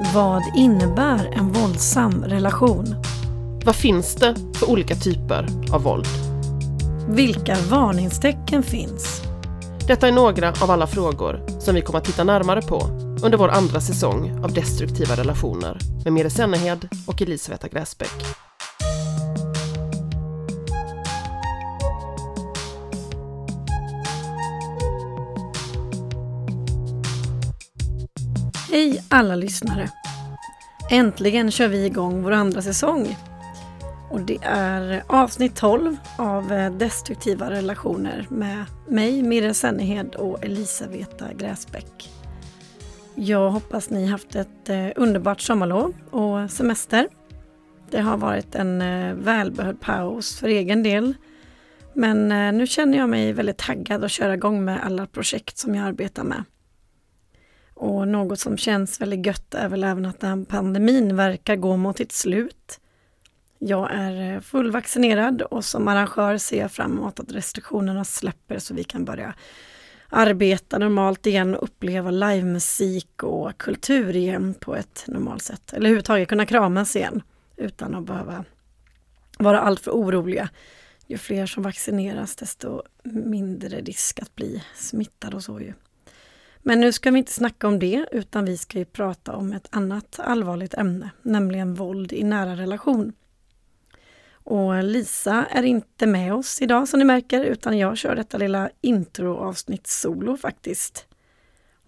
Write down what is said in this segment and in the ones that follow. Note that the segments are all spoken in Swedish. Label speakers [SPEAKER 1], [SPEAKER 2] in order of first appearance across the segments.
[SPEAKER 1] Vad innebär en våldsam relation?
[SPEAKER 2] Vad finns det för olika typer av våld?
[SPEAKER 1] Vilka varningstecken finns?
[SPEAKER 2] Detta är några av alla frågor som vi kommer att titta närmare på under vår andra säsong av Destruktiva relationer med Mire Sennehed och Elisabetta Gräsbäck.
[SPEAKER 1] Hej alla lyssnare! Äntligen kör vi igång vår andra säsong. Och det är avsnitt 12 av eh, Destruktiva relationer med mig, Mirre Sennehed och Elisaveta Gräsbäck. Jag hoppas ni haft ett eh, underbart sommarlov och semester. Det har varit en eh, välbehövd paus för egen del. Men nu känner jag mig väldigt taggad att köra igång med alla projekt som jag arbetar med. Och något som känns väldigt gött är väl även att den här pandemin verkar gå mot sitt slut. Jag är eh, fullvaccinerad och som arrangör ser jag fram emot att restriktionerna släpper så vi kan börja arbeta normalt igen och uppleva livemusik och kultur igen på ett normalt sätt. Eller överhuvudtaget kunna kramas igen utan att behöva vara alltför oroliga. Ju fler som vaccineras desto mindre risk att bli smittad och så ju. Men nu ska vi inte snacka om det utan vi ska ju prata om ett annat allvarligt ämne, nämligen våld i nära relation. Och Lisa är inte med oss idag som ni märker utan jag kör detta lilla introavsnitt solo faktiskt.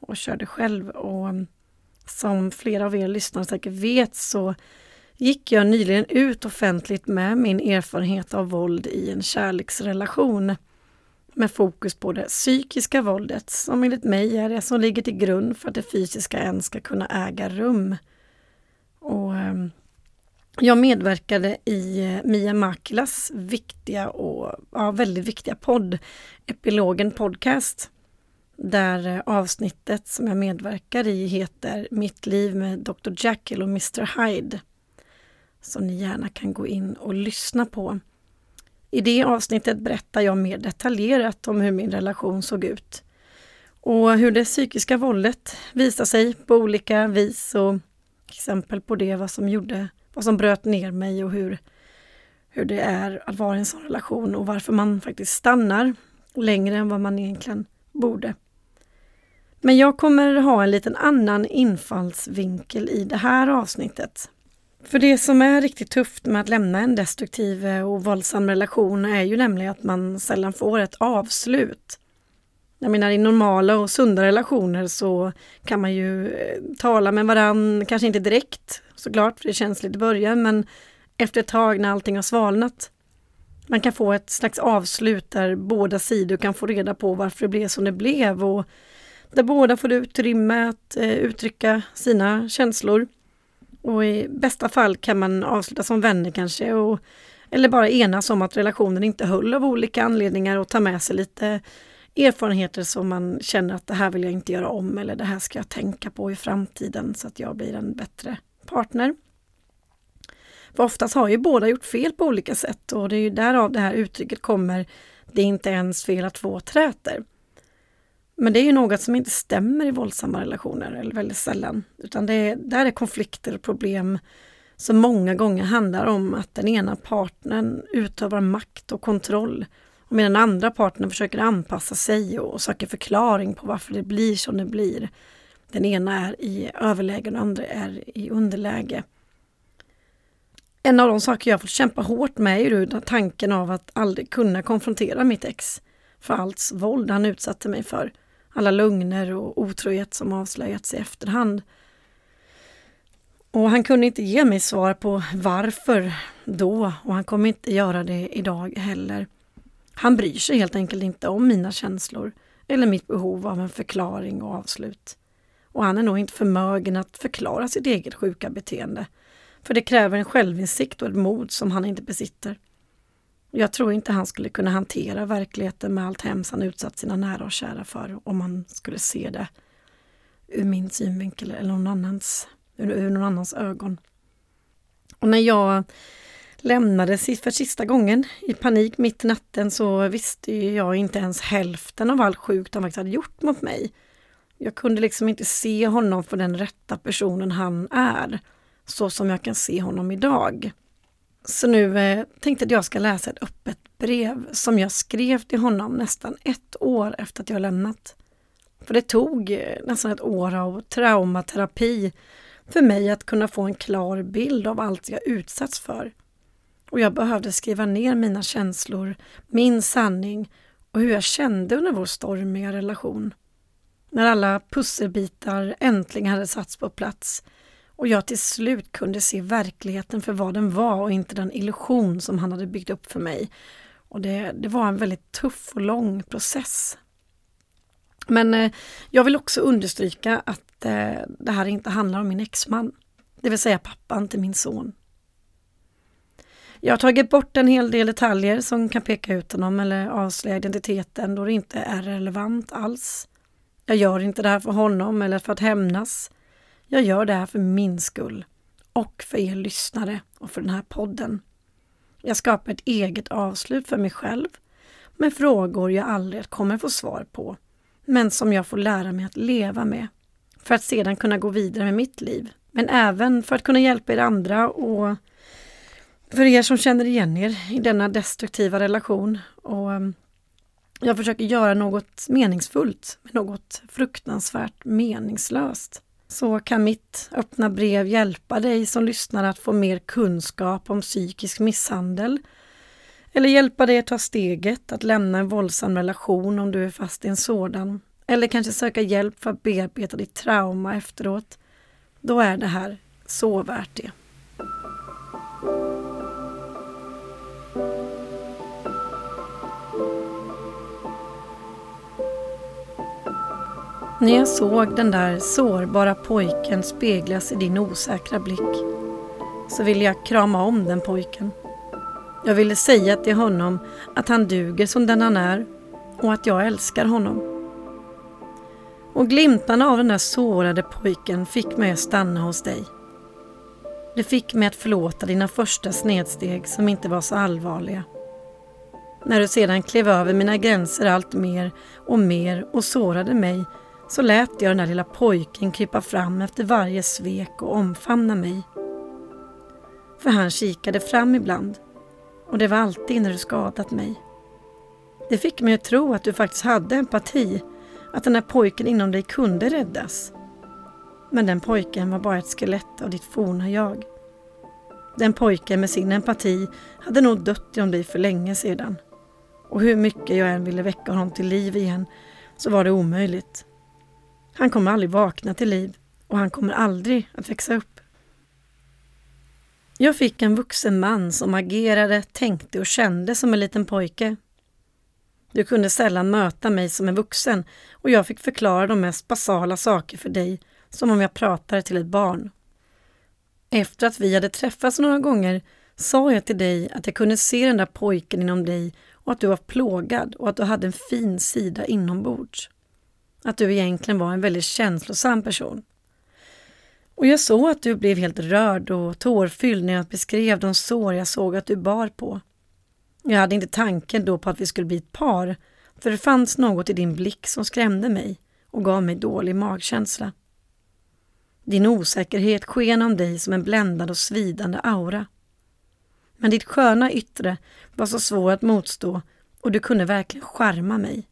[SPEAKER 1] Och kör det själv och som flera av er lyssnare säkert vet så gick jag nyligen ut offentligt med min erfarenhet av våld i en kärleksrelation med fokus på det psykiska våldet som enligt mig är det som ligger till grund för att det fysiska än ska kunna äga rum. Och ehm, jag medverkade i eh, Mia Makilas viktiga och ja, väldigt viktiga podd, Epilogen Podcast. Där eh, avsnittet som jag medverkar i heter Mitt liv med Dr. Jekyll och Mr. Hyde. Som ni gärna kan gå in och lyssna på. I det avsnittet berättar jag mer detaljerat om hur min relation såg ut. Och hur det psykiska våldet visar sig på olika vis och exempel på det, vad som gjorde, vad som bröt ner mig och hur, hur det är att vara i en sån relation och varför man faktiskt stannar längre än vad man egentligen borde. Men jag kommer ha en liten annan infallsvinkel i det här avsnittet. För det som är riktigt tufft med att lämna en destruktiv eh, och våldsam relation är ju nämligen att man sällan får ett avslut. Jag menar i normala och sunda relationer så kan man ju eh, tala med varann, kanske inte direkt såklart, för det är känsligt i början, men efter ett tag när allting har svalnat. Man kan få ett slags avslut där båda sidor kan få reda på varför det blev som det blev och där båda får utrymme att eh, uttrycka sina känslor. Och i bästa fall kan man avsluta som vänner kanske och, eller bara enas om att relationen inte höll av olika anledningar och ta med sig lite erfarenheter som man känner att det här vill jag inte göra om eller det här ska jag tänka på i framtiden så att jag blir en bättre partner. För oftast har ju båda gjort fel på olika sätt och det är ju därav det här uttrycket kommer det är inte ens fel att två träter. Men det är ju något som inte stämmer i våldsamma relationer, eller väldigt sällan. Utan det är, där är konflikter och problem som många gånger handlar om att den ena partnern utövar makt och kontroll och medan den andra partnern försöker anpassa sig och söker förklaring på varför det blir som det blir. Den ena är i överläge och den andra är i underläge. En av de saker jag fått kämpa hårt med är ju tanken av att aldrig kunna konfrontera mitt ex för allt våld han utsatte mig för alla lögner och otrohet som avslöjats i efterhand. Och han kunde inte ge mig svar på varför då och han kommer inte göra det idag heller. Han bryr sig helt enkelt inte om mina känslor eller mitt behov av en förklaring och avslut. Och han är nog inte förmögen att förklara sitt eget sjuka beteende. För det kräver en självinsikt och ett mod som han inte besitter. Jag tror inte han skulle kunna hantera verkligheten med allt hemskt han utsatt sina nära och kära för om man skulle se det ur min synvinkel eller någon annans, ur, ur någon annans ögon. Och när jag lämnade för sista gången i panik mitt i natten så visste jag inte ens hälften av allt sjukt han faktiskt hade gjort mot mig. Jag kunde liksom inte se honom för den rätta personen han är, så som jag kan se honom idag. Så nu eh, tänkte jag att jag ska läsa ett öppet brev som jag skrev till honom nästan ett år efter att jag lämnat. För det tog eh, nästan ett år av traumaterapi för mig att kunna få en klar bild av allt jag utsatts för. Och jag behövde skriva ner mina känslor, min sanning och hur jag kände under vår stormiga relation. När alla pusselbitar äntligen hade satts på plats och jag till slut kunde se verkligheten för vad den var och inte den illusion som han hade byggt upp för mig. Och det, det var en väldigt tuff och lång process. Men eh, jag vill också understryka att eh, det här inte handlar om min exman, det vill säga pappan till min son. Jag har tagit bort en hel del detaljer som kan peka ut honom eller avslöja identiteten då det inte är relevant alls. Jag gör inte det här för honom eller för att hämnas. Jag gör det här för min skull och för er lyssnare och för den här podden. Jag skapar ett eget avslut för mig själv med frågor jag aldrig kommer få svar på, men som jag får lära mig att leva med för att sedan kunna gå vidare med mitt liv. Men även för att kunna hjälpa er andra och för er som känner igen er i denna destruktiva relation. Och um, jag försöker göra något meningsfullt med något fruktansvärt meningslöst. Så kan mitt öppna brev hjälpa dig som lyssnar att få mer kunskap om psykisk misshandel. Eller hjälpa dig att ta steget att lämna en våldsam relation om du är fast i en sådan. Eller kanske söka hjälp för att bearbeta ditt trauma efteråt. Då är det här så värt det. När jag såg den där sårbara pojken speglas i din osäkra blick så ville jag krama om den pojken. Jag ville säga till honom att han duger som den han är och att jag älskar honom. Och glimtarna av den där sårade pojken fick mig att stanna hos dig. Det fick mig att förlåta dina första snedsteg som inte var så allvarliga. När du sedan klev över mina gränser allt mer och mer och sårade mig så lät jag den där lilla pojken krypa fram efter varje svek och omfamna mig. För han kikade fram ibland och det var alltid när du skadat mig. Det fick mig att tro att du faktiskt hade empati, att den där pojken inom dig kunde räddas. Men den pojken var bara ett skelett av ditt forna jag. Den pojken med sin empati hade nog dött inom dig för länge sedan. Och hur mycket jag än ville väcka honom till liv igen så var det omöjligt. Han kommer aldrig vakna till liv och han kommer aldrig att växa upp. Jag fick en vuxen man som agerade, tänkte och kände som en liten pojke. Du kunde sällan möta mig som en vuxen och jag fick förklara de mest basala saker för dig som om jag pratade till ett barn. Efter att vi hade träffats några gånger sa jag till dig att jag kunde se den där pojken inom dig och att du var plågad och att du hade en fin sida inombords att du egentligen var en väldigt känslosam person. Och jag såg att du blev helt rörd och tårfylld när jag beskrev de sår jag såg att du bar på. Jag hade inte tanken då på att vi skulle bli ett par, för det fanns något i din blick som skrämde mig och gav mig dålig magkänsla. Din osäkerhet sken om dig som en bländad och svidande aura. Men ditt sköna yttre var så svår att motstå och du kunde verkligen charma mig.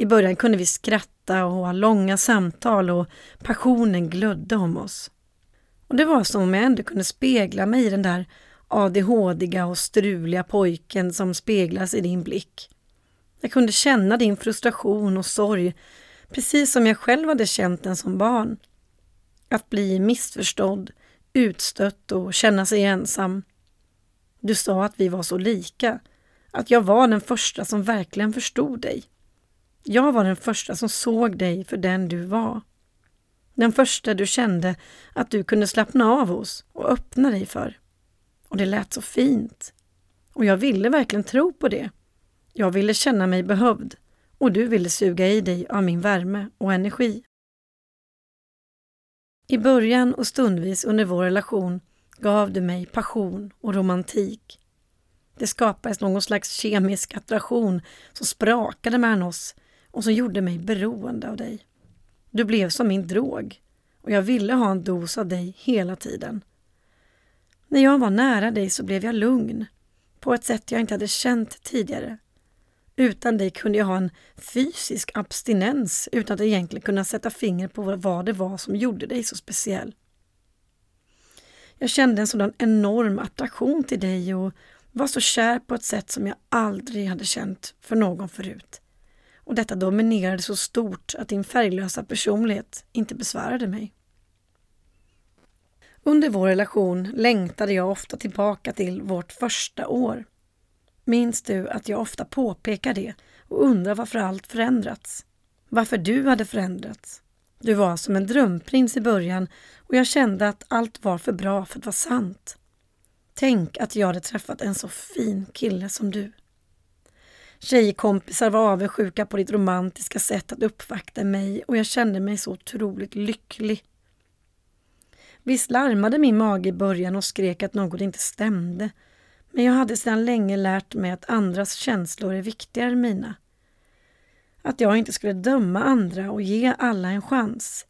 [SPEAKER 1] I början kunde vi skratta och ha långa samtal och passionen glödde om oss. Och Det var som om jag ändå kunde spegla mig i den där adhdiga och struliga pojken som speglas i din blick. Jag kunde känna din frustration och sorg, precis som jag själv hade känt den som barn. Att bli missförstådd, utstött och känna sig ensam. Du sa att vi var så lika, att jag var den första som verkligen förstod dig. Jag var den första som såg dig för den du var. Den första du kände att du kunde slappna av hos och öppna dig för. Och det lät så fint. Och jag ville verkligen tro på det. Jag ville känna mig behövd och du ville suga i dig av min värme och energi. I början och stundvis under vår relation gav du mig passion och romantik. Det skapades någon slags kemisk attraktion som sprakade mellan oss och som gjorde mig beroende av dig. Du blev som min drog och jag ville ha en dos av dig hela tiden. När jag var nära dig så blev jag lugn, på ett sätt jag inte hade känt tidigare. Utan dig kunde jag ha en fysisk abstinens utan att egentligen kunna sätta fingret på vad det var som gjorde dig så speciell. Jag kände en sådan enorm attraktion till dig och var så kär på ett sätt som jag aldrig hade känt för någon förut. Och detta dominerade så stort att din färglösa personlighet inte besvärade mig. Under vår relation längtade jag ofta tillbaka till vårt första år. Minns du att jag ofta påpekar det och undrar varför allt förändrats? Varför du hade förändrats? Du var som en drömprins i början och jag kände att allt var för bra för att vara sant. Tänk att jag hade träffat en så fin kille som du. Tjejkompisar var avundsjuka på ditt romantiska sätt att uppvakta mig och jag kände mig så otroligt lycklig. Visst larmade min mage i början och skrek att något inte stämde. Men jag hade sedan länge lärt mig att andras känslor är viktigare än mina. Att jag inte skulle döma andra och ge alla en chans.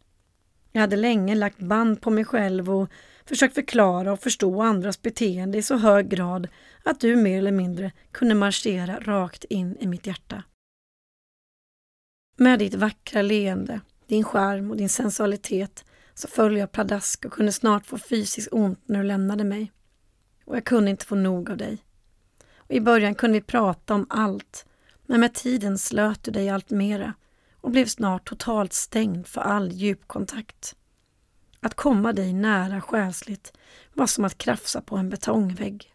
[SPEAKER 1] Jag hade länge lagt band på mig själv och försökt förklara och förstå andras beteende i så hög grad att du mer eller mindre kunde marschera rakt in i mitt hjärta. Med ditt vackra leende, din charm och din sensualitet så föll jag pladask och kunde snart få fysiskt ont när du lämnade mig. Och jag kunde inte få nog av dig. Och I början kunde vi prata om allt, men med tiden slöt du dig allt mera och blev snart totalt stängd för all djupkontakt. Att komma dig nära själsligt var som att krafsa på en betongvägg.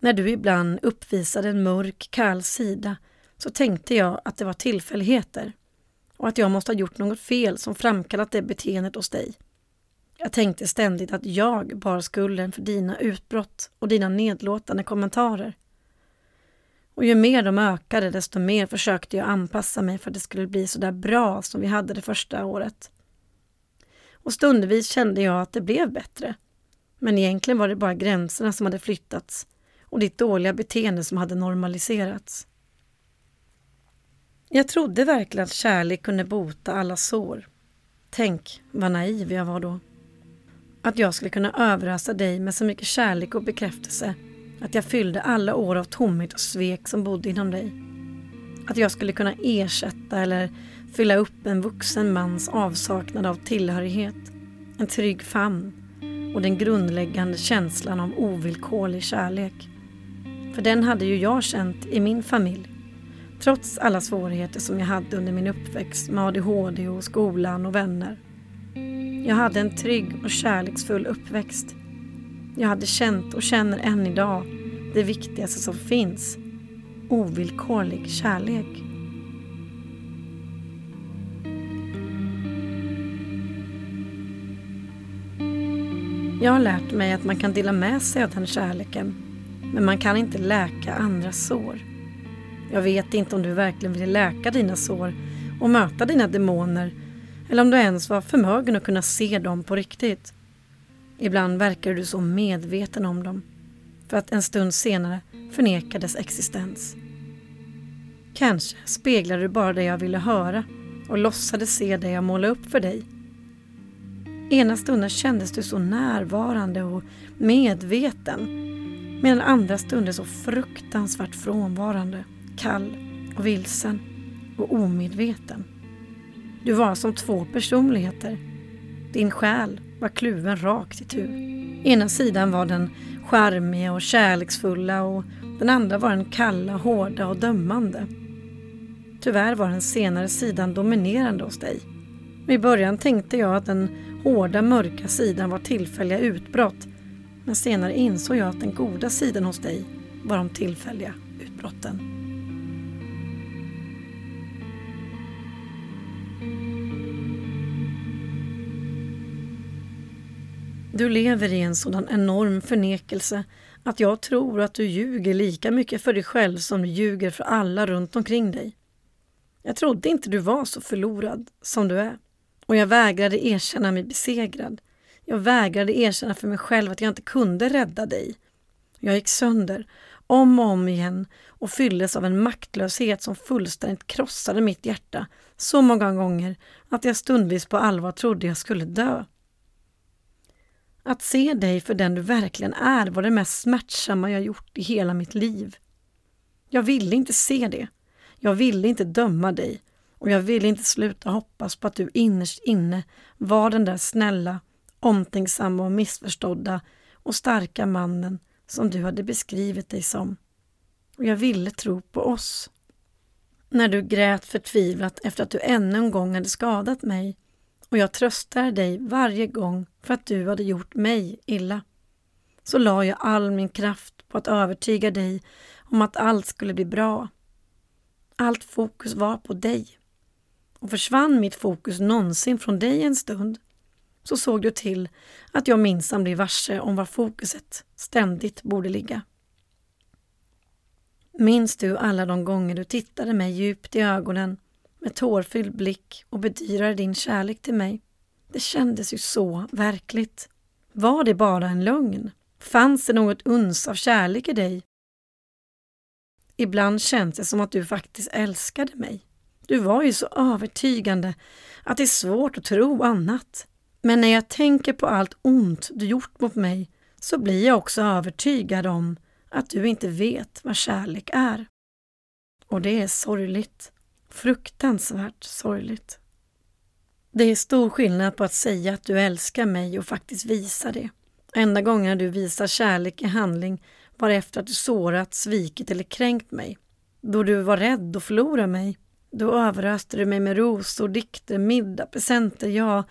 [SPEAKER 1] När du ibland uppvisade en mörk, kall sida så tänkte jag att det var tillfälligheter och att jag måste ha gjort något fel som framkallat det beteendet hos dig. Jag tänkte ständigt att jag bar skulden för dina utbrott och dina nedlåtande kommentarer. Och ju mer de ökade, desto mer försökte jag anpassa mig för att det skulle bli så där bra som vi hade det första året. Och stundvis kände jag att det blev bättre. Men egentligen var det bara gränserna som hade flyttats och ditt dåliga beteende som hade normaliserats. Jag trodde verkligen att kärlek kunde bota alla sår. Tänk vad naiv jag var då. Att jag skulle kunna överösa dig med så mycket kärlek och bekräftelse att jag fyllde alla år av tomhet och svek som bodde inom dig. Att jag skulle kunna ersätta eller fylla upp en vuxen mans avsaknad av tillhörighet, en trygg famn och den grundläggande känslan av ovillkorlig kärlek. För den hade ju jag känt i min familj Trots alla svårigheter som jag hade under min uppväxt med ADHD och skolan och vänner. Jag hade en trygg och kärleksfull uppväxt. Jag hade känt och känner än idag det viktigaste som finns. Ovillkorlig kärlek. Jag har lärt mig att man kan dela med sig av den kärleken, men man kan inte läka andras sår. Jag vet inte om du verkligen ville läka dina sår och möta dina demoner eller om du ens var förmögen att kunna se dem på riktigt. Ibland verkar du så medveten om dem för att en stund senare förneka dess existens. Kanske speglade du bara det jag ville höra och låtsades se det jag målade upp för dig. Ena stunden kändes du så närvarande och medveten medan andra stunder så fruktansvärt frånvarande kall och vilsen och omedveten. Du var som två personligheter. Din själ var kluven rakt i tur. Ena sidan var den charmiga och kärleksfulla och den andra var den kalla, hårda och dömande. Tyvärr var den senare sidan dominerande hos dig. I början tänkte jag att den hårda, mörka sidan var tillfälliga utbrott men senare insåg jag att den goda sidan hos dig var de tillfälliga utbrotten. Du lever i en sådan enorm förnekelse att jag tror att du ljuger lika mycket för dig själv som du ljuger för alla runt omkring dig. Jag trodde inte du var så förlorad som du är. Och jag vägrade erkänna mig besegrad. Jag vägrade erkänna för mig själv att jag inte kunde rädda dig. Jag gick sönder om och om igen och fylldes av en maktlöshet som fullständigt krossade mitt hjärta så många gånger att jag stundvis på allvar trodde jag skulle dö. Att se dig för den du verkligen är var det mest smärtsamma jag gjort i hela mitt liv. Jag ville inte se det. Jag ville inte döma dig och jag ville inte sluta hoppas på att du innerst inne var den där snälla, omtänksamma och missförstådda och starka mannen som du hade beskrivit dig som. Och jag ville tro på oss. När du grät förtvivlat efter att du ännu en gång hade skadat mig och jag tröstade dig varje gång för att du hade gjort mig illa, så la jag all min kraft på att övertyga dig om att allt skulle bli bra. Allt fokus var på dig. Och försvann mitt fokus någonsin från dig en stund så såg du till att jag minsann blev varse om var fokuset ständigt borde ligga. Minns du alla de gånger du tittade mig djupt i ögonen med tårfylld blick och bedyrade din kärlek till mig? Det kändes ju så verkligt. Var det bara en lögn? Fanns det något uns av kärlek i dig? Ibland känns det som att du faktiskt älskade mig. Du var ju så övertygande att det är svårt att tro annat. Men när jag tänker på allt ont du gjort mot mig så blir jag också övertygad om att du inte vet vad kärlek är. Och det är sorgligt. Fruktansvärt sorgligt. Det är stor skillnad på att säga att du älskar mig och faktiskt visa det. Enda gången du visar kärlek i handling var efter att du sårat, svikit eller kränkt mig. Då du var rädd att förlora mig. Då överöste du mig med rosor, dikter, middag, presenter, ja,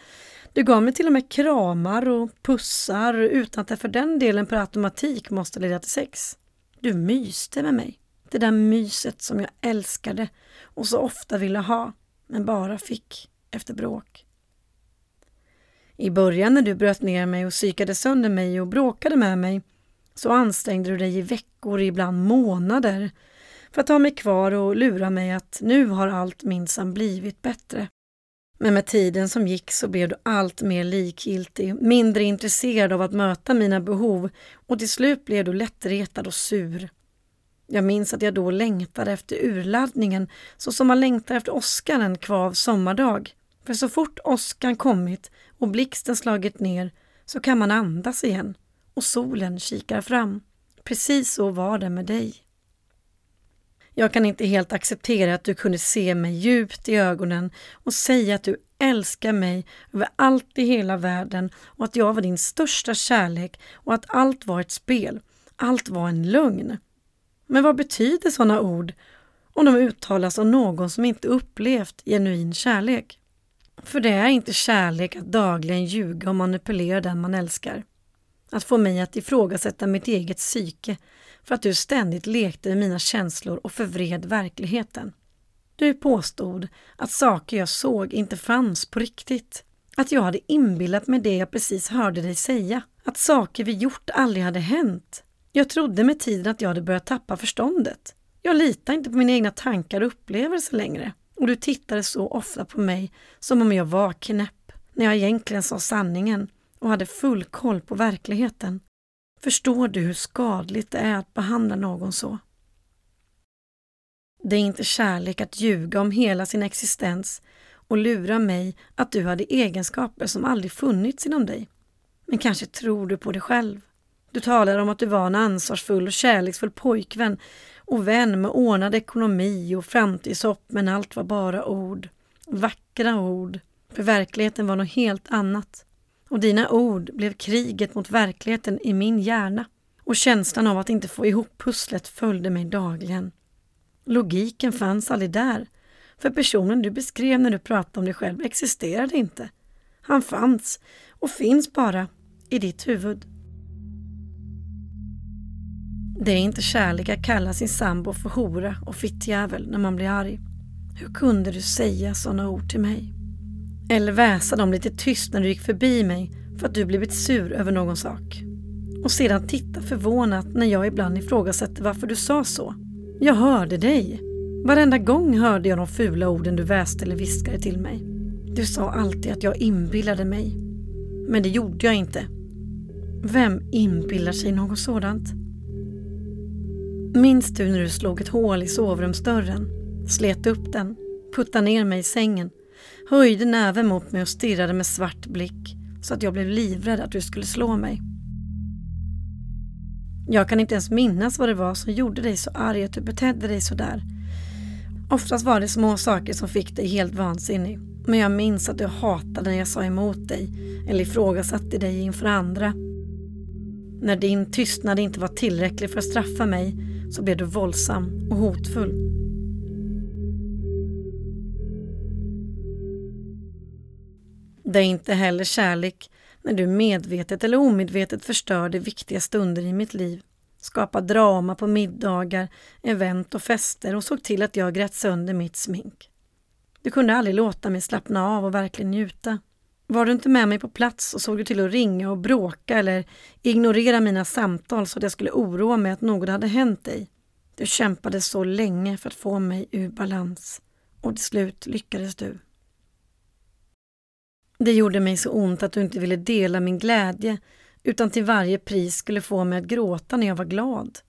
[SPEAKER 1] du gav mig till och med kramar och pussar utan att det för den delen per automatik måste leda till sex. Du myste med mig. Det där myset som jag älskade och så ofta ville ha, men bara fick efter bråk. I början när du bröt ner mig och psykade sönder mig och bråkade med mig så ansträngde du dig i veckor, ibland månader för att ha mig kvar och lura mig att nu har allt minsann blivit bättre. Men med tiden som gick så blev du allt mer likgiltig, mindre intresserad av att möta mina behov och till slut blev du lättretad och sur. Jag minns att jag då längtade efter urladdningen så som man längtar efter åskan en kvav sommardag. För så fort åskan kommit och blixten slagit ner så kan man andas igen och solen kikar fram. Precis så var det med dig. Jag kan inte helt acceptera att du kunde se mig djupt i ögonen och säga att du älskar mig över allt i hela världen och att jag var din största kärlek och att allt var ett spel. Allt var en lögn. Men vad betyder sådana ord om de uttalas av någon som inte upplevt genuin kärlek? För det är inte kärlek att dagligen ljuga och manipulera den man älskar. Att få mig att ifrågasätta mitt eget psyke för att du ständigt lekte med mina känslor och förvred verkligheten. Du påstod att saker jag såg inte fanns på riktigt. Att jag hade inbillat mig det jag precis hörde dig säga. Att saker vi gjort aldrig hade hänt. Jag trodde med tiden att jag hade börjat tappa förståndet. Jag litar inte på mina egna tankar och upplevelser längre. Och du tittade så ofta på mig som om jag var knäpp, när jag egentligen sa sanningen och hade full koll på verkligheten. Förstår du hur skadligt det är att behandla någon så? Det är inte kärlek att ljuga om hela sin existens och lura mig att du hade egenskaper som aldrig funnits inom dig. Men kanske tror du på det själv. Du talar om att du var en ansvarsfull och kärleksfull pojkvän och vän med ordnad ekonomi och framtidshopp men allt var bara ord. Vackra ord. För verkligheten var något helt annat. Och dina ord blev kriget mot verkligheten i min hjärna. Och känslan av att inte få ihop pusslet följde mig dagligen. Logiken fanns aldrig där. För personen du beskrev när du pratade om dig själv existerade inte. Han fanns och finns bara i ditt huvud. Det är inte kärlek att kalla sin sambo för hora och fittjävel när man blir arg. Hur kunde du säga sådana ord till mig? Eller väsa dem lite tyst när du gick förbi mig för att du blivit sur över någon sak. Och sedan titta förvånat när jag ibland ifrågasätter varför du sa så. Jag hörde dig. Varenda gång hörde jag de fula orden du väste eller viskade till mig. Du sa alltid att jag inbillade mig. Men det gjorde jag inte. Vem inbillar sig något sådant? Minns du när du slog ett hål i sovrumsdörren, slet upp den, puttade ner mig i sängen, höjde näven mot mig och stirrade med svart blick så att jag blev livrädd att du skulle slå mig. Jag kan inte ens minnas vad det var som gjorde dig så arg att du betedde dig så där. Oftast var det små saker som fick dig helt vansinnig. Men jag minns att du hatade när jag sa emot dig eller ifrågasatte dig inför andra. När din tystnad inte var tillräcklig för att straffa mig så blev du våldsam och hotfull. Det är inte heller kärlek när du medvetet eller omedvetet förstörde viktiga stunder i mitt liv, skapade drama på middagar, event och fester och såg till att jag grät sönder mitt smink. Du kunde aldrig låta mig slappna av och verkligen njuta. Var du inte med mig på plats och såg du till att ringa och bråka eller ignorera mina samtal så att jag skulle oroa mig att något hade hänt dig. Du kämpade så länge för att få mig ur balans och till slut lyckades du. Det gjorde mig så ont att du inte ville dela min glädje utan till varje pris skulle få mig att gråta när jag var glad.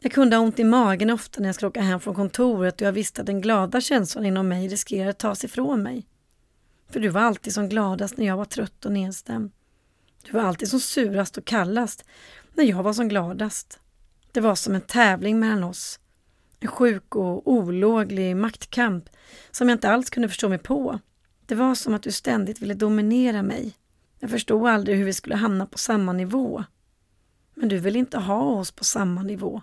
[SPEAKER 1] Jag kunde ha ont i magen ofta när jag skulle åka hem från kontoret och jag visste att den glada känslan inom mig riskerade att tas ifrån mig. För du var alltid som gladast när jag var trött och nedstämd. Du var alltid som surast och kallast när jag var som gladast. Det var som en tävling mellan oss. En sjuk och olåglig maktkamp som jag inte alls kunde förstå mig på. Det var som att du ständigt ville dominera mig. Jag förstod aldrig hur vi skulle hamna på samma nivå. Men du ville inte ha oss på samma nivå.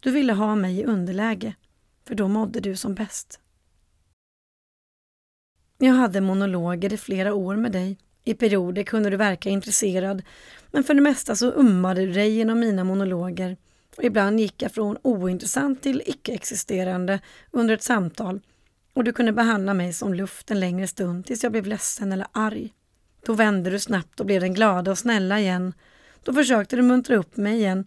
[SPEAKER 1] Du ville ha mig i underläge, för då mådde du som bäst. Jag hade monologer i flera år med dig. I perioder kunde du verka intresserad, men för det mesta så ummade du dig genom mina monologer och ibland gick jag från ointressant till icke-existerande under ett samtal och du kunde behandla mig som luft en längre stund tills jag blev ledsen eller arg. Då vände du snabbt och blev den glada och snälla igen. Då försökte du muntra upp mig igen.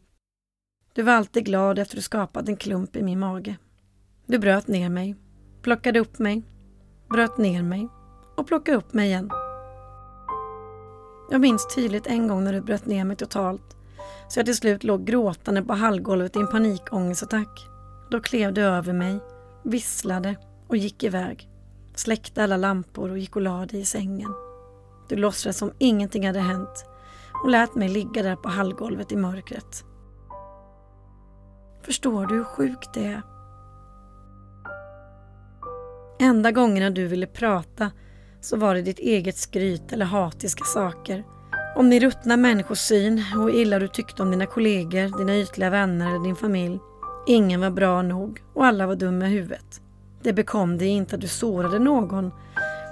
[SPEAKER 1] Du var alltid glad efter du skapat en klump i min mage. Du bröt ner mig, plockade upp mig, bröt ner mig och plockade upp mig igen. Jag minns tydligt en gång när du bröt ner mig totalt så jag till slut låg gråtande på hallgolvet i en panikångestattack. Då klev du över mig, visslade och gick iväg. Släckte alla lampor och gick och la dig i sängen. Du låtsades som ingenting hade hänt och lät mig ligga där på hallgolvet i mörkret. Förstår du hur sjukt det är? Enda gångerna du ville prata så var det ditt eget skryt eller hatiska saker. Om din ruttna människosyn och hur illa du tyckte om dina kollegor, dina ytliga vänner eller din familj. Ingen var bra nog och alla var dumma i huvudet. Det bekom dig inte att du sårade någon.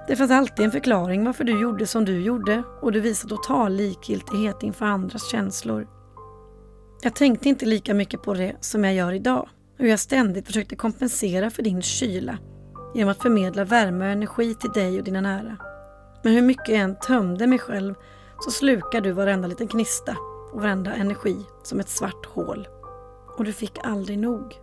[SPEAKER 1] Det fanns alltid en förklaring varför du gjorde som du gjorde och du visade total likgiltighet inför andras känslor. Jag tänkte inte lika mycket på det som jag gör idag Hur jag ständigt försökte kompensera för din kyla genom att förmedla värme och energi till dig och dina nära. Men hur mycket jag än tömde mig själv så slukar du varenda liten knista och varenda energi som ett svart hål. Och du fick aldrig nog.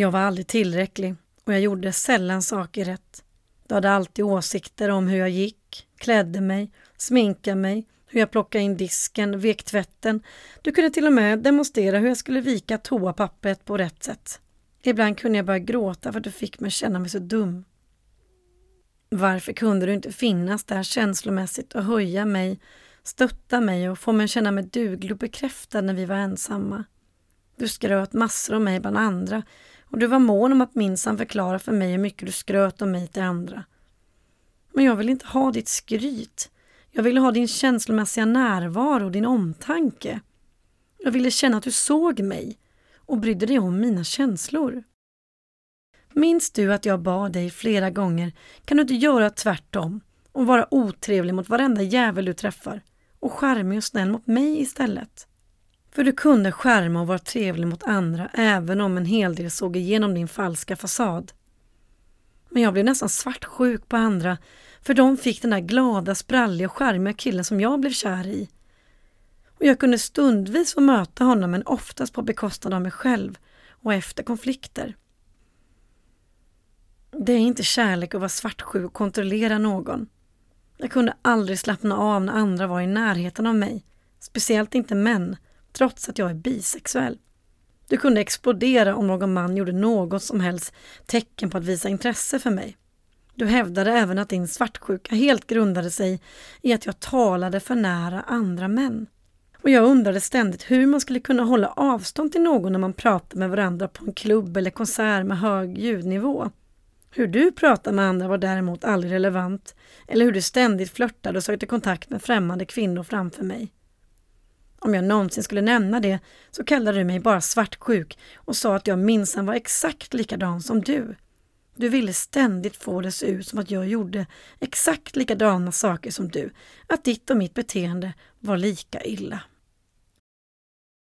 [SPEAKER 1] Jag var aldrig tillräcklig och jag gjorde sällan saker rätt. Du hade alltid åsikter om hur jag gick, klädde mig, sminkade mig, hur jag plockade in disken, vek tvätten. Du kunde till och med demonstrera hur jag skulle vika toapappret på rätt sätt. Ibland kunde jag börja gråta för att du fick mig känna mig så dum. Varför kunde du inte finnas där känslomässigt och höja mig, stötta mig och få mig att känna mig duglig och bekräftad när vi var ensamma? Du skröt massor om mig bland andra och du var mån om att minsann förklara för mig hur mycket du skröt om mig till andra. Men jag vill inte ha ditt skryt. Jag ville ha din känslomässiga närvaro, och din omtanke. Jag ville känna att du såg mig och brydde dig om mina känslor. Minns du att jag bad dig flera gånger, kan du inte göra tvärtom och vara otrevlig mot varenda jävel du träffar och charmig och snäll mot mig istället? För du kunde skärma och vara trevlig mot andra även om en hel del såg igenom din falska fasad. Men jag blev nästan svartsjuk på andra för de fick den där glada, spralliga och charmiga killen som jag blev kär i. Och jag kunde stundvis få möta honom men oftast på bekostnad av mig själv och efter konflikter. Det är inte kärlek att vara svartsjuk och kontrollera någon. Jag kunde aldrig slappna av när andra var i närheten av mig, speciellt inte män trots att jag är bisexuell. Du kunde explodera om någon man gjorde något som helst tecken på att visa intresse för mig. Du hävdade även att din svartsjuka helt grundade sig i att jag talade för nära andra män. Och jag undrade ständigt hur man skulle kunna hålla avstånd till någon när man pratar med varandra på en klubb eller konsert med hög ljudnivå. Hur du pratade med andra var däremot aldrig relevant, eller hur du ständigt flörtade och sökte kontakt med främmande kvinnor framför mig. Om jag någonsin skulle nämna det så kallade du mig bara svartsjuk och sa att jag minsann var exakt likadan som du. Du ville ständigt få det att se ut som att jag gjorde exakt likadana saker som du, att ditt och mitt beteende var lika illa.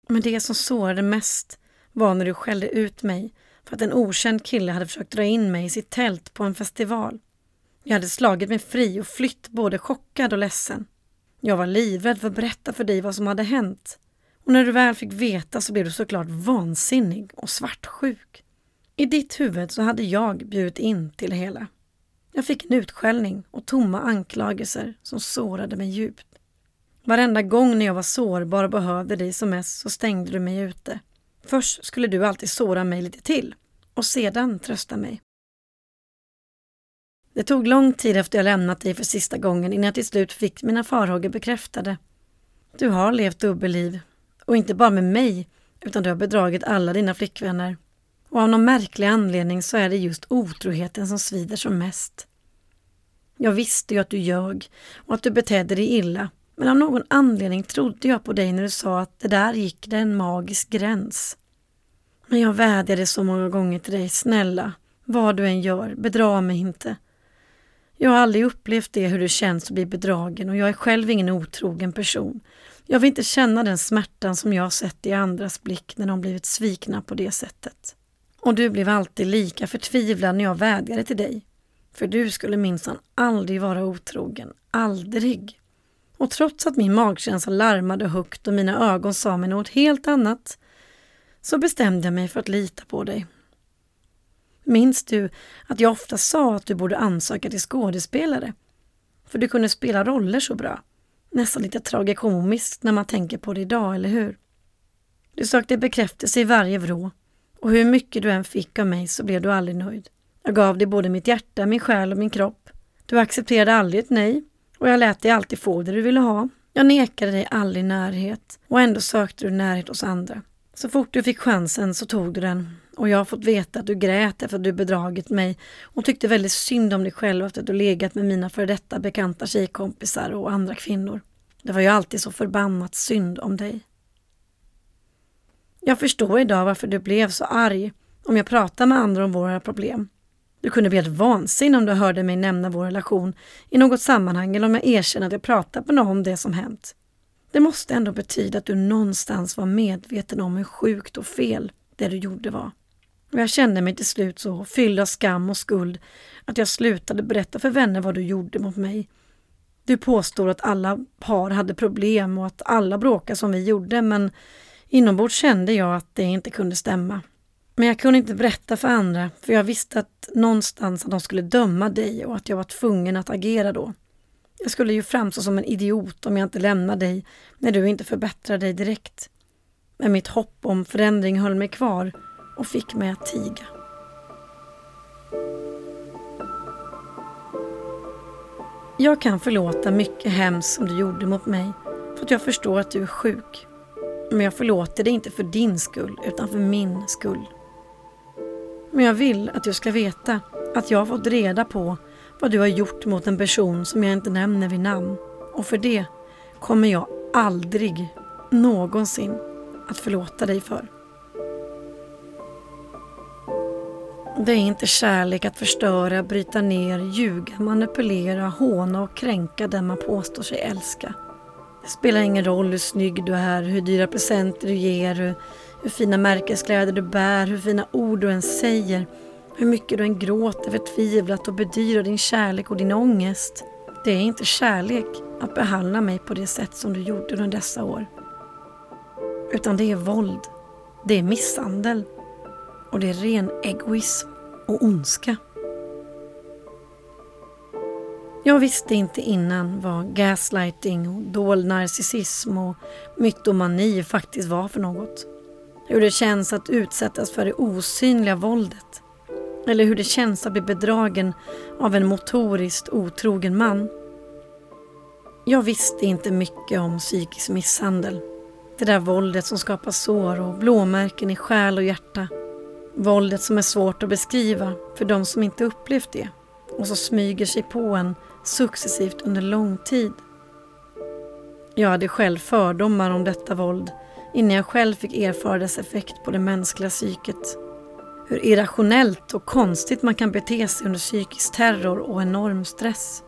[SPEAKER 1] Men det som sårade mest var när du skällde ut mig för att en okänd kille hade försökt dra in mig i sitt tält på en festival. Jag hade slagit mig fri och flytt både chockad och ledsen. Jag var livrädd för att berätta för dig vad som hade hänt. Och när du väl fick veta så blev du såklart vansinnig och svartsjuk. I ditt huvud så hade jag bjudit in till det hela. Jag fick en utskällning och tomma anklagelser som sårade mig djupt. Varenda gång när jag var sårbar och behövde dig som mest så stängde du mig ute. Först skulle du alltid såra mig lite till och sedan trösta mig. Det tog lång tid efter jag lämnat dig för sista gången innan jag till slut fick mina farhågor bekräftade. Du har levt dubbelliv och inte bara med mig utan du har bedragit alla dina flickvänner. Och av någon märklig anledning så är det just otroheten som svider som mest. Jag visste ju att du ljög och att du betedde dig illa men av någon anledning trodde jag på dig när du sa att det där gick det en magisk gräns. Men jag vädjade så många gånger till dig, snälla, vad du än gör, bedra mig inte. Jag har aldrig upplevt det hur det känns att bli bedragen och jag är själv ingen otrogen person. Jag vill inte känna den smärtan som jag har sett i andras blick när de blivit svikna på det sättet. Och du blev alltid lika förtvivlad när jag vädjade till dig. För du skulle minsann aldrig vara otrogen. Aldrig. Och trots att min magkänsla larmade högt och mina ögon sa mig något helt annat så bestämde jag mig för att lita på dig. Minns du att jag ofta sa att du borde ansöka till skådespelare? För du kunde spela roller så bra. Nästan lite tragikomiskt när man tänker på det idag, eller hur? Du sökte bekräftelse i varje vrå och hur mycket du än fick av mig så blev du aldrig nöjd. Jag gav dig både mitt hjärta, min själ och min kropp. Du accepterade aldrig ett nej och jag lät dig alltid få det du ville ha. Jag nekade dig aldrig närhet och ändå sökte du närhet hos andra. Så fort du fick chansen så tog du den och jag har fått veta att du grät efter att du bedragit mig och tyckte väldigt synd om dig själv efter att du legat med mina före detta bekanta tjejkompisar och andra kvinnor. Det var ju alltid så förbannat synd om dig. Jag förstår idag varför du blev så arg om jag pratar med andra om våra problem. Du kunde bli helt vansinnig om du hörde mig nämna vår relation i något sammanhang eller om jag erkänner att jag pratat med någon om det som hänt. Det måste ändå betyda att du någonstans var medveten om hur sjukt och fel det du gjorde var. Och jag kände mig till slut så fylld av skam och skuld att jag slutade berätta för vänner vad du gjorde mot mig. Du påstår att alla par hade problem och att alla bråkade som vi gjorde men inombords kände jag att det inte kunde stämma. Men jag kunde inte berätta för andra för jag visste att någonstans att de skulle döma dig och att jag var tvungen att agera då. Jag skulle ju framstå som en idiot om jag inte lämnade dig när du inte förbättrade dig direkt. Men mitt hopp om förändring höll mig kvar och fick mig att tiga. Jag kan förlåta mycket hemskt som du gjorde mot mig för att jag förstår att du är sjuk. Men jag förlåter dig inte för din skull utan för min skull. Men jag vill att du ska veta att jag har fått reda på vad du har gjort mot en person som jag inte nämner vid namn. Och för det kommer jag aldrig någonsin att förlåta dig för. Det är inte kärlek att förstöra, bryta ner, ljuga, manipulera, håna och kränka den man påstår sig älska. Det spelar ingen roll hur snygg du är, hur dyra presenter du ger, hur, hur fina märkeskläder du bär, hur fina ord du än säger, hur mycket du än gråter förtvivlat och bedyrar din kärlek och din ångest. Det är inte kärlek att behandla mig på det sätt som du gjorde under dessa år. Utan det är våld, det är misshandel och det är ren egoism och ondska. Jag visste inte innan vad gaslighting och dold narcissism och mytomani faktiskt var för något. Hur det känns att utsättas för det osynliga våldet. Eller hur det känns att bli bedragen av en motoriskt otrogen man. Jag visste inte mycket om psykisk misshandel. Det där våldet som skapar sår och blåmärken i själ och hjärta. Våldet som är svårt att beskriva för de som inte upplevt det och som smyger sig på en successivt under lång tid. Jag hade själv fördomar om detta våld innan jag själv fick erfara dess effekt på det mänskliga psyket. Hur irrationellt och konstigt man kan bete sig under psykisk terror och enorm stress.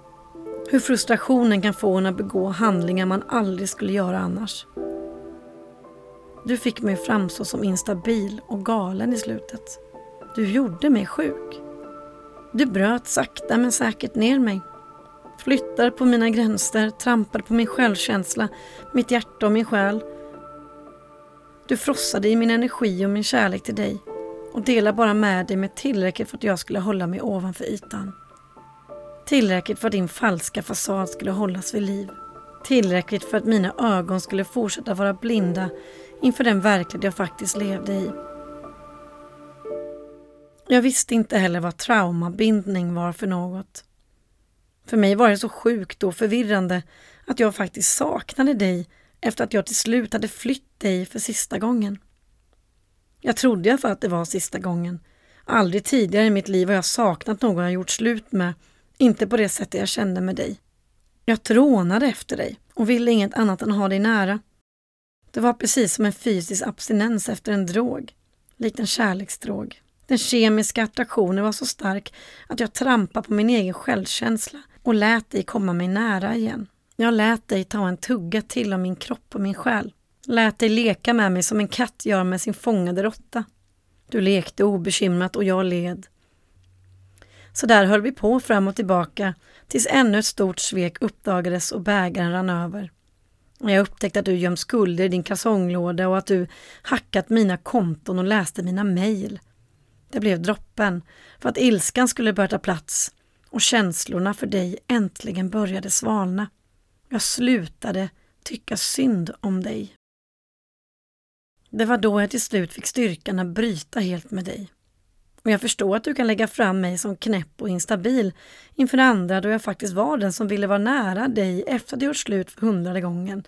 [SPEAKER 1] Hur frustrationen kan få en att begå handlingar man aldrig skulle göra annars. Du fick mig framstå som instabil och galen i slutet. Du gjorde mig sjuk. Du bröt sakta men säkert ner mig. Flyttade på mina gränser, trampade på min självkänsla, mitt hjärta och min själ. Du frossade i min energi och min kärlek till dig och delade bara med dig med tillräckligt för att jag skulle hålla mig ovanför ytan. Tillräckligt för att din falska fasad skulle hållas vid liv. Tillräckligt för att mina ögon skulle fortsätta vara blinda inför den verklighet jag faktiskt levde i. Jag visste inte heller vad traumabindning var för något. För mig var det så sjukt och förvirrande att jag faktiskt saknade dig efter att jag till slut hade flytt dig för sista gången. Jag trodde jag för att det var sista gången. Aldrig tidigare i mitt liv har jag saknat någon jag gjort slut med, inte på det sättet jag kände med dig. Jag trånade efter dig och ville inget annat än ha dig nära. Det var precis som en fysisk abstinens efter en drog, likt en kärleksdrog. Den kemiska attraktionen var så stark att jag trampade på min egen självkänsla och lät dig komma mig nära igen. Jag lät dig ta en tugga till av min kropp och min själ. Lät dig leka med mig som en katt gör med sin fångade råtta. Du lekte obekymrat och jag led. Så där höll vi på fram och tillbaka tills ännu ett stort svek uppdagades och bägaren rann över. Jag upptäckte att du gömt skulder i din kalsonglåda och att du hackat mina konton och läste mina mejl. Det blev droppen för att ilskan skulle börja ta plats och känslorna för dig äntligen började svalna. Jag slutade tycka synd om dig. Det var då jag till slut fick styrkan att bryta helt med dig. Och jag förstår att du kan lägga fram mig som knäpp och instabil inför andra då jag faktiskt var den som ville vara nära dig efter att du gjort slut för hundrade gången.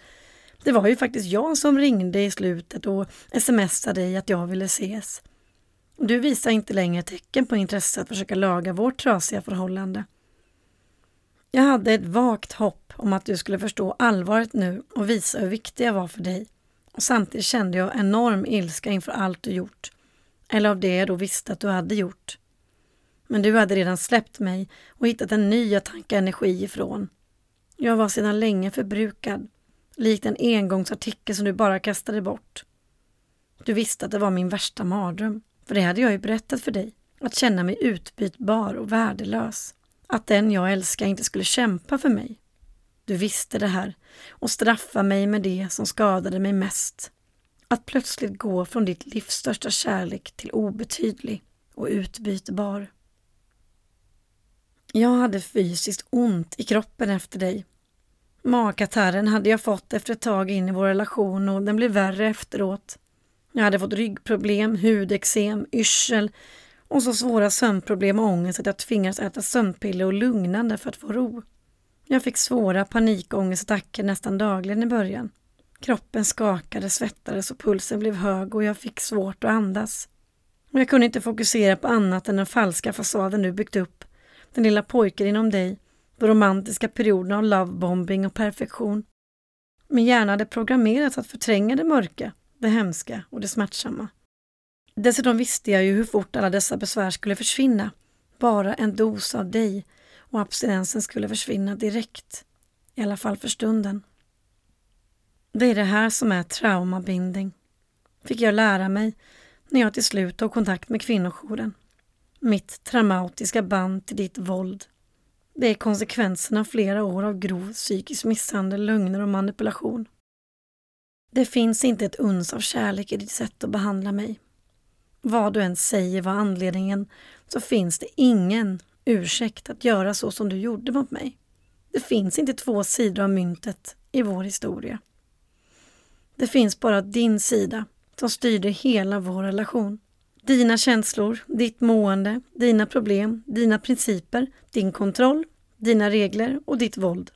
[SPEAKER 1] Det var ju faktiskt jag som ringde i slutet och smsade dig att jag ville ses. Du visar inte längre tecken på intresse att försöka laga vårt trasiga förhållande. Jag hade ett vagt hopp om att du skulle förstå allvaret nu och visa hur viktig jag var för dig. Och samtidigt kände jag enorm ilska inför allt du gjort. Eller av det jag då visste att du hade gjort. Men du hade redan släppt mig och hittat en ny att tanka energi ifrån. Jag var sedan länge förbrukad, likt en engångsartikel som du bara kastade bort. Du visste att det var min värsta mardröm. För det hade jag ju berättat för dig. Att känna mig utbytbar och värdelös. Att den jag älskar inte skulle kämpa för mig. Du visste det här och straffade mig med det som skadade mig mest. Att plötsligt gå från ditt livs största kärlek till obetydlig och utbytbar. Jag hade fysiskt ont i kroppen efter dig. Magkatarren hade jag fått efter ett tag in i vår relation och den blev värre efteråt. Jag hade fått ryggproblem, hudexem, yrsel och så svåra sömnproblem och ångest att jag tvingades äta sömnpiller och lugnande för att få ro. Jag fick svåra panikångestattacker nästan dagligen i början. Kroppen skakade, svettades och pulsen blev hög och jag fick svårt att andas. Men jag kunde inte fokusera på annat än den falska fasaden du byggt upp. Den lilla pojken inom dig, de romantiska perioderna av lovebombing och perfektion. Min hjärna hade programmerats att förtränga det mörka det hemska och det smärtsamma. Dessutom visste jag ju hur fort alla dessa besvär skulle försvinna. Bara en dos av dig och abstinensen skulle försvinna direkt. I alla fall för stunden. Det är det här som är traumabinding. Fick jag lära mig när jag till slut tog kontakt med kvinnojouren. Mitt traumatiska band till ditt våld. Det är konsekvenserna av flera år av grov psykisk misshandel, lögner och manipulation. Det finns inte ett uns av kärlek i ditt sätt att behandla mig. Vad du än säger var anledningen så finns det ingen ursäkt att göra så som du gjorde mot mig. Det finns inte två sidor av myntet i vår historia. Det finns bara din sida som styrde hela vår relation. Dina känslor, ditt mående, dina problem, dina principer, din kontroll, dina regler och ditt våld.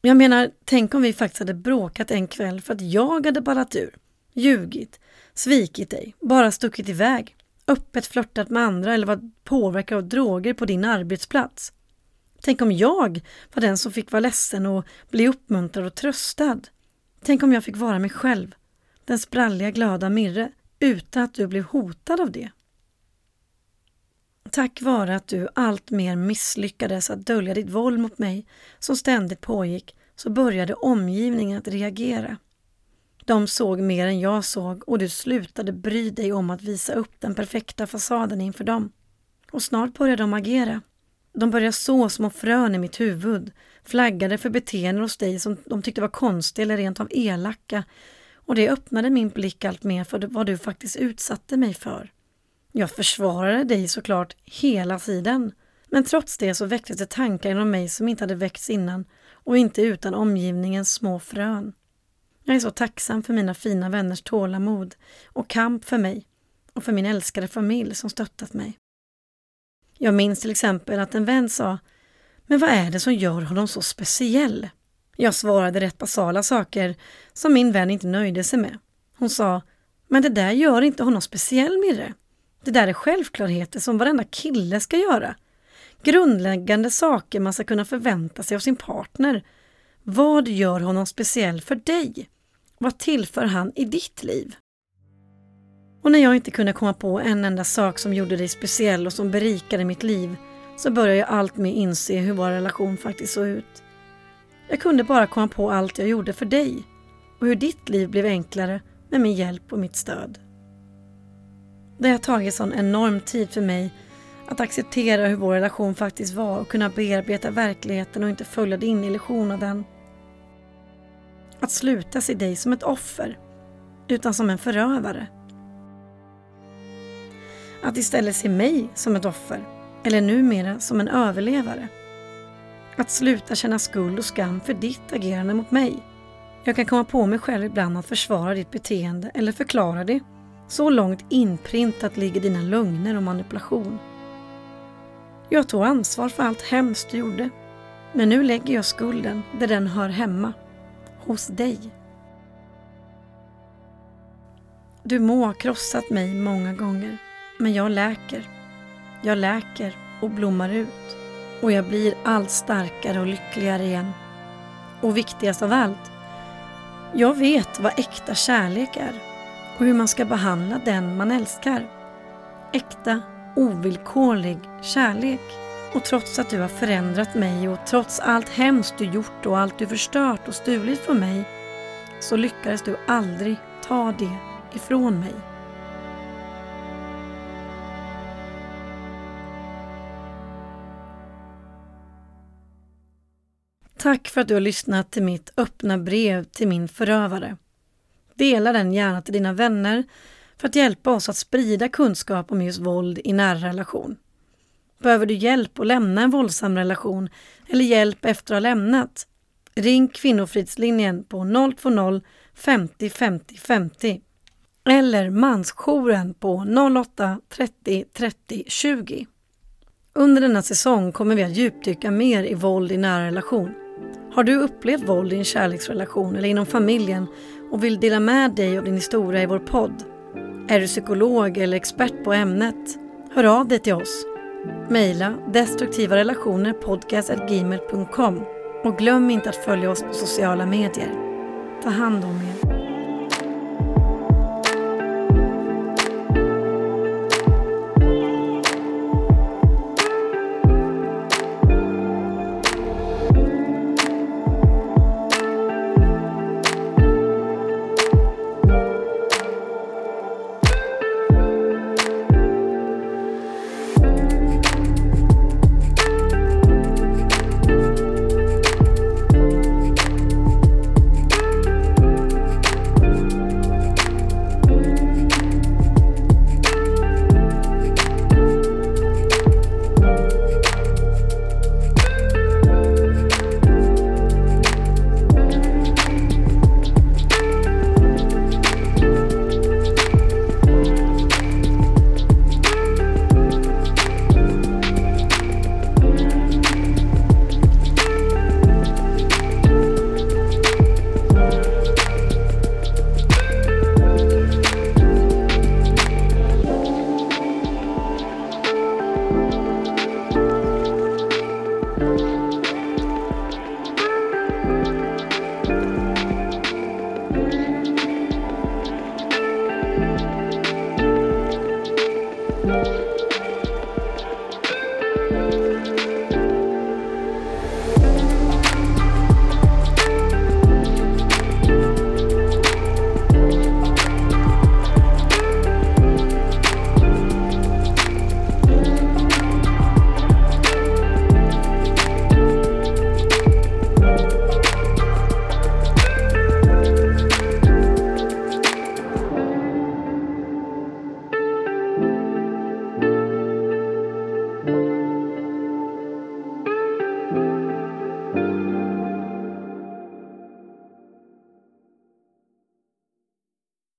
[SPEAKER 1] Jag menar, tänk om vi faktiskt hade bråkat en kväll för att jag hade ballat ur, ljugit, svikit dig, bara stuckit iväg, öppet flörtat med andra eller varit påverkad av droger på din arbetsplats. Tänk om jag var den som fick vara ledsen och bli uppmuntrad och tröstad. Tänk om jag fick vara mig själv, den spralliga glada Mirre, utan att du blev hotad av det. Tack vare att du alltmer misslyckades att dölja ditt våld mot mig som ständigt pågick så började omgivningen att reagera. De såg mer än jag såg och du slutade bry dig om att visa upp den perfekta fasaden inför dem. Och snart började de agera. De började så små frön i mitt huvud, flaggade för beteenden hos dig som de tyckte var konstiga eller rent av elaka och det öppnade min blick allt mer för vad du faktiskt utsatte mig för. Jag försvarade dig såklart hela tiden, men trots det så väcktes det tankar inom mig som inte hade väckts innan och inte utan omgivningens små frön. Jag är så tacksam för mina fina vänners tålamod och kamp för mig och för min älskade familj som stöttat mig. Jag minns till exempel att en vän sa men vad är det som gör honom så speciell? Jag svarade rätt basala saker som min vän inte nöjde sig med. Hon sa Men det där gör inte honom speciell Mirre. Det där är självklarheter som varenda kille ska göra. Grundläggande saker man ska kunna förvänta sig av sin partner. Vad gör honom speciell för dig? Vad tillför han i ditt liv? Och när jag inte kunde komma på en enda sak som gjorde dig speciell och som berikade mitt liv så började jag allt mer inse hur vår relation faktiskt såg ut. Jag kunde bara komma på allt jag gjorde för dig och hur ditt liv blev enklare med min hjälp och mitt stöd. Det har tagit sån enorm tid för mig att acceptera hur vår relation faktiskt var och kunna bearbeta verkligheten och inte följa din illusion av den. Att sluta se dig som ett offer, utan som en förövare. Att istället se mig som ett offer, eller numera som en överlevare. Att sluta känna skuld och skam för ditt agerande mot mig. Jag kan komma på mig själv ibland att försvara ditt beteende eller förklara det. Så långt inprintat ligger dina lögner och manipulation. Jag tog ansvar för allt hemskt du gjorde. Men nu lägger jag skulden där den hör hemma. Hos dig. Du må ha krossat mig många gånger, men jag läker. Jag läker och blommar ut och jag blir allt starkare och lyckligare igen. Och viktigast av allt, jag vet vad äkta kärlek är och hur man ska behandla den man älskar. Äkta, ovillkorlig kärlek. Och trots att du har förändrat mig och trots allt hemskt du gjort och allt du förstört och stulit från mig så lyckades du aldrig ta det ifrån mig. Tack för att du har lyssnat till mitt öppna brev till min förövare. Dela den gärna till dina vänner för att hjälpa oss att sprida kunskap om just våld i nära relation. Behöver du hjälp att lämna en våldsam relation eller hjälp efter att ha lämnat? Ring Kvinnofridslinjen på 020 50 50 50 eller Mansjouren på 08 30 30 20. Under denna säsong kommer vi att djupdyka mer i våld i nära relation. Har du upplevt våld i en kärleksrelation eller inom familjen och vill dela med dig av din historia i vår podd? Är du psykolog eller expert på ämnet? Hör av dig till oss. Mejla destruktivarelationerpodcastgmail.com och glöm inte att följa oss på sociala medier. Ta hand om er.